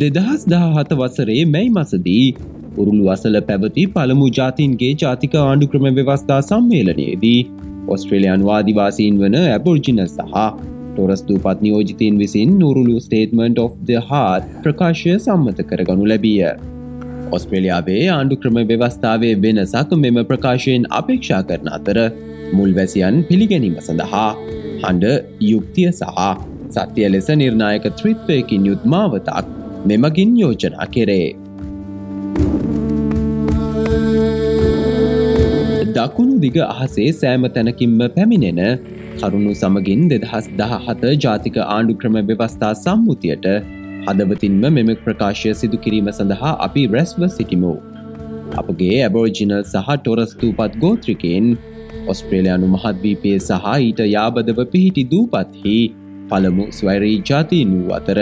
දෙදහස් දහහත වසරේ මැයි මසදී උරුළු අසල පැවති පළමු ජාතින්ගේ ජාතික ආණ්ඩු ක්‍රම ව්‍යවස්ථා සම්මේලනයේදී ඔස්ට්‍රේලයන් වාදිවාසීන් වන ඇබෝර්ජින සහ ටොරස්තු පත් නියෝජිතීන් විසින් නුරුළු ස්ටේටමන්ට් of the හාත් ප්‍රකාශය සම්මත කරගනු ලැබිය. ඔස්ට්‍රේලියාවේ ආණ්ඩු ක්‍රම ව්‍යවස්ථාවේ වෙනසක් මෙම ප්‍රකාශයෙන් අපේක්ෂා කරන අතර මුල්වැසියන් පිළිගැනීම සඳහා හඬ යුක්තිය සහ සත්‍යය ලෙස නිර්ණයක ත්‍රිත්වයකින් යුත්මාවතක් මෙමගින් යෝජනා කෙරේ. දකුණු දිග අහසේ සෑම තැනකින්ම පැමිණෙන කරුණු සමගින් දෙදහස් දහහත ජාතික ආණ්ඩු ක්‍රම ව්‍යවස්ථා සම්මුතියට හදවතින්ම මෙම ප්‍රකාශය සිදු කිරීම සඳහා අපි රැස්ව සිටිමු. අපගේ ඇබෝජිනල් සහ ටොරස්තූපත් ගෝත්‍රිකෙන් ඔස්ට්‍රේලයානු මහත්වීපය සහ ඊට යාබදව පිහිටි දූපත්හි පළමු ස්වෛරී ජාතිීන් වූ අතර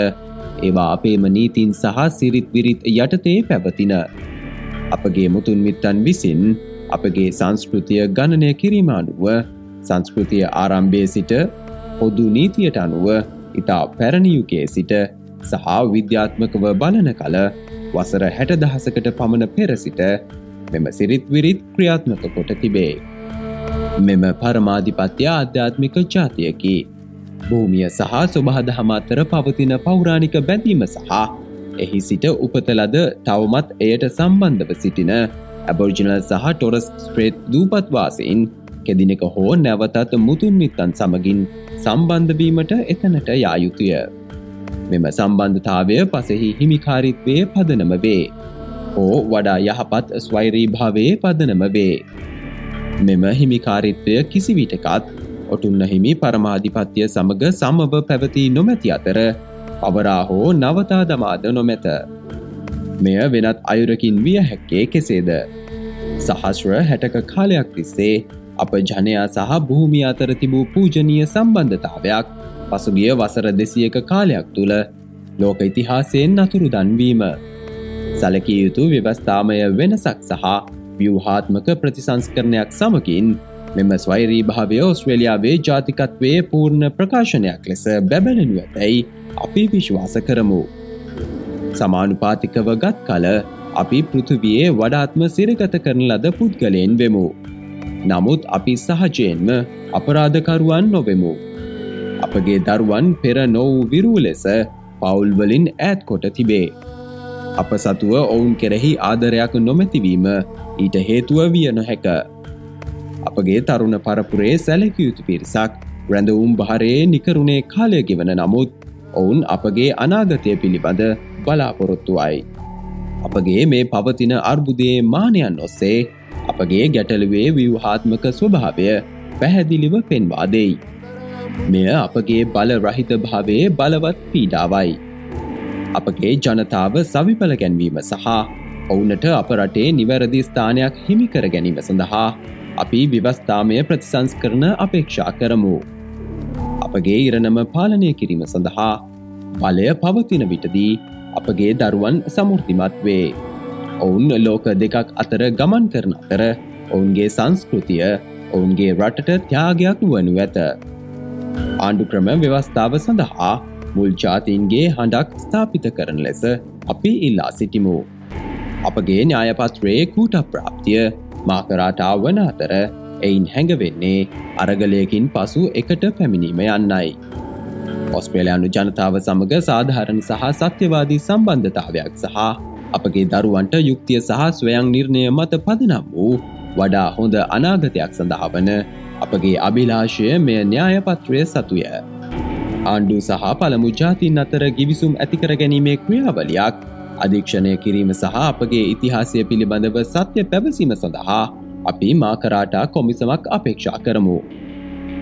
ඒවා අපේම නීතින් සහ සිරිත් විරිත් යටතේ පැවතින. අපගේ මුතුන් මිත්තන් විසින් අපගේ සංස්කෘතිය ගණනය කිරීම අනුව සංස්කෘතිය ආරම්භය සිට පොදු නීතියට අනුව ඉතා පැරණියුකේ සිට සහ විද්‍යාත්මකව බලන කල වසර හැට දහසකට පමණ පෙර සිට මෙම සිරිත් විරිත් ක්‍රියාත්මක කොට තිබේ. මෙම පරමාධිපත්‍ය අධ්‍යාත්මික ජාතියකි. භූමිය සහ ස්වබහදහම අතර පවතින පෞරාණික බැඳීම සහ එහි සිට උපතලද තවමත් එයට සම්බන්ධව සිටින ඇබෝර්ජිනල් සහ ටොරස් ස්ට්‍රේට් දූපත්වාසයින් කෙදිනෙක හෝ නැවතත් මුතුන් මිත්තන් සමගින් සම්බන්ධවීමට එතනට යායුතුය. මෙම සම්බන්ධතාවය පසෙහි හිමිකාරිත්වය පදනම වේ. හෝ වඩා යහපත් ස්වෛරී භාවයේ පදනම වේ. මෙම හිමිකාරිත්වය කිසිවිටකත් ඔටුන්න හිමි පරමාධිපත්‍යය සමඟ සමව පැවති නොමැති අතර පවරා හෝ නවතා දමාද නොමැත. මෙය වෙනත් අයුරකින් විය හැක්කේ කෙසේද. සහස්්‍ර හැටක කාලයක් තිස්සේ අප ජනයා සහ භූමි අතර තිබූ පූජනීය සම්බන්ධතාවයක් පසුගිය වසර දෙසියක කාලයක් තුළ ලෝක ඉතිහාසයෙන් නතුරු දන්වීම. සැලකිය යුතු ව්‍යවස්ථාමය වෙනසක් සහ ව්‍යවහාත්මක ප්‍රතිසංස්කරණයක් සමකින් මෙම ස්වෛරී භාවය ඔස්ට්‍රේලියාවේ ජාතිකත්වයේ පූර්ණ ප්‍රකාශනයක් ලෙස බැබලනු ඇතැයි අපි විශ්වාස කරමු. සමානුපාතිකව ගත් කල අපි පෘථවයේ වඩාත්ම සිරගත කරන ලද පුද්ගලයෙන් වෙමු. නමුත් අපි සහජයෙන්ම අපරාධකරුවන් නොවෙමු. අපගේ දරුවන් පෙර නොවූ විරූ ලෙස පවුල්වලින් ඈත් කොට තිබේ. අප සතුව ඔවුන් කෙරෙහි ආදරයක් නොමැතිවීම ඊට හේතුව විය නොහැක. අපගේ තරුණ පරපුරේ සැලකයුතු පිරිසක් රැඳවුම් භාරයේ නිකරුණේ කාලය ගෙවන නමුත් ඔවුන් අපගේ අනාගතය පිළිබඳ බලාපොරොත්තුවයි. අපගේ මේ පවතින අර්බුදයේ මානයන් ඔස්සේ අපගේ ගැටලුවේ ව්‍යවහාත්මක ස්වභාවය පැහැදිලිව පෙන්වාදෙයි. මෙය අපගේ බල රහිත භාවයේ බලවත් පීඩාවයි. අපගේ ජනතාව සවිපල ගැන්වීම සහ ඔවුනට අප රටේ නිවැරදි ස්ථානයක් හිමිකර ගැනීම සඳහා අපි විවස්ථාමය ප්‍රතිසංස් කරන අපේක්ෂා කරමු. අපගේ ඉරණම පාලනය කිරීම සඳහා බලය පවතින විටදී අපගේ දරුවන් සමුෘතිමත් වේ. ඔවුන් ලෝක දෙකක් අතර ගමන් කරන අතර ඔවුන්ගේ සංස්කෘතිය ඔවුන්ගේ රටට ත්‍යාගයක් වනු ඇත. ආණ්ඩු ක්‍රම ව්‍යවස්ථාව සඳහා මුල් ජාතීන්ගේ හඬක් ස්ථාපිත කරන ලෙස අපි ඉල්ලා සිටිමු. අපගේ න්‍යායපත්‍රයේ කූට ප්‍රාප්තිය මාකරාටා වන අතර එයින් හැඟවෙන්නේ අරගලයකින් පසු එකට පැමිණීම යන්නයි. ඔස්ට්‍රේලයානු ජනතාව සමඟ සාධහරණ සහ සත්‍යවාදී සම්බන්ධතාවයක් සහ අපගේ දරුවන්ට යුක්තිය සහ ස්වයං නිර්ණය මත පදනම් වූ වඩා හොඳ අනාගතයක් සඳහාවන අපගේ අභිලාශය මෙය න්‍යායපත්‍රය සතුය. ආණ්ඩු සහ පළමු ජාතින් අතර ගිවිසුම් ඇතිකර ගැනීමේ ක්‍රියාවලයක් අධීක්ෂණය කිරීම සහ අපගේ ඉතිහාසය පිළිබඳව සත්‍ය පැවසීම සඳහා අපි මාකරාටා කොමිසමක් අපේක්ෂා කරමු.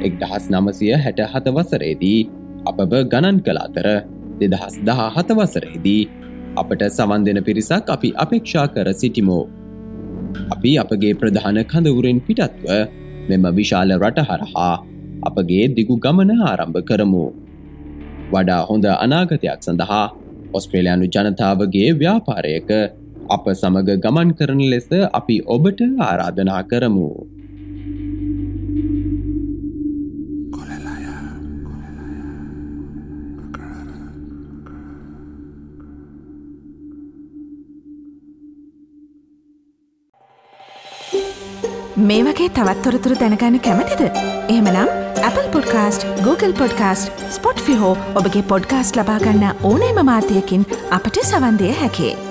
එක්දහස් නමසය හැට හත වසරේදී අපව ගණන් කළ අතර දෙදහස් දහ හත වසරේදී අපට සවන් දෙන පිරිසක් අපි අපේක්ෂා කර සිටිමෝ. අපි අපගේ ප්‍රධාන කඳවුරෙන් පිටත්ව මෙම විශාල රට හරහා අපගේ දිගු ගමන ආරම්භ කරමු. වඩා හොඳ අනාගතයක් සඳහා ඔස්ට්‍රේලයානු ජනතාවගේ ව්‍යාපාරයක අප සමග ගමන් කරන ලෙස අපි ඔබට ආරාධනා කරමු. මේ වගේ තවත්තොරතුරු දැනගන්න කැමතිද. එහමනම් Apple podcast Google podcast Spotify ඔබගේ පොඩ්කාස්ට ලබාගන්න ඕනෑම මාධ්‍යයකින් අපට සවන්දය හැකේ.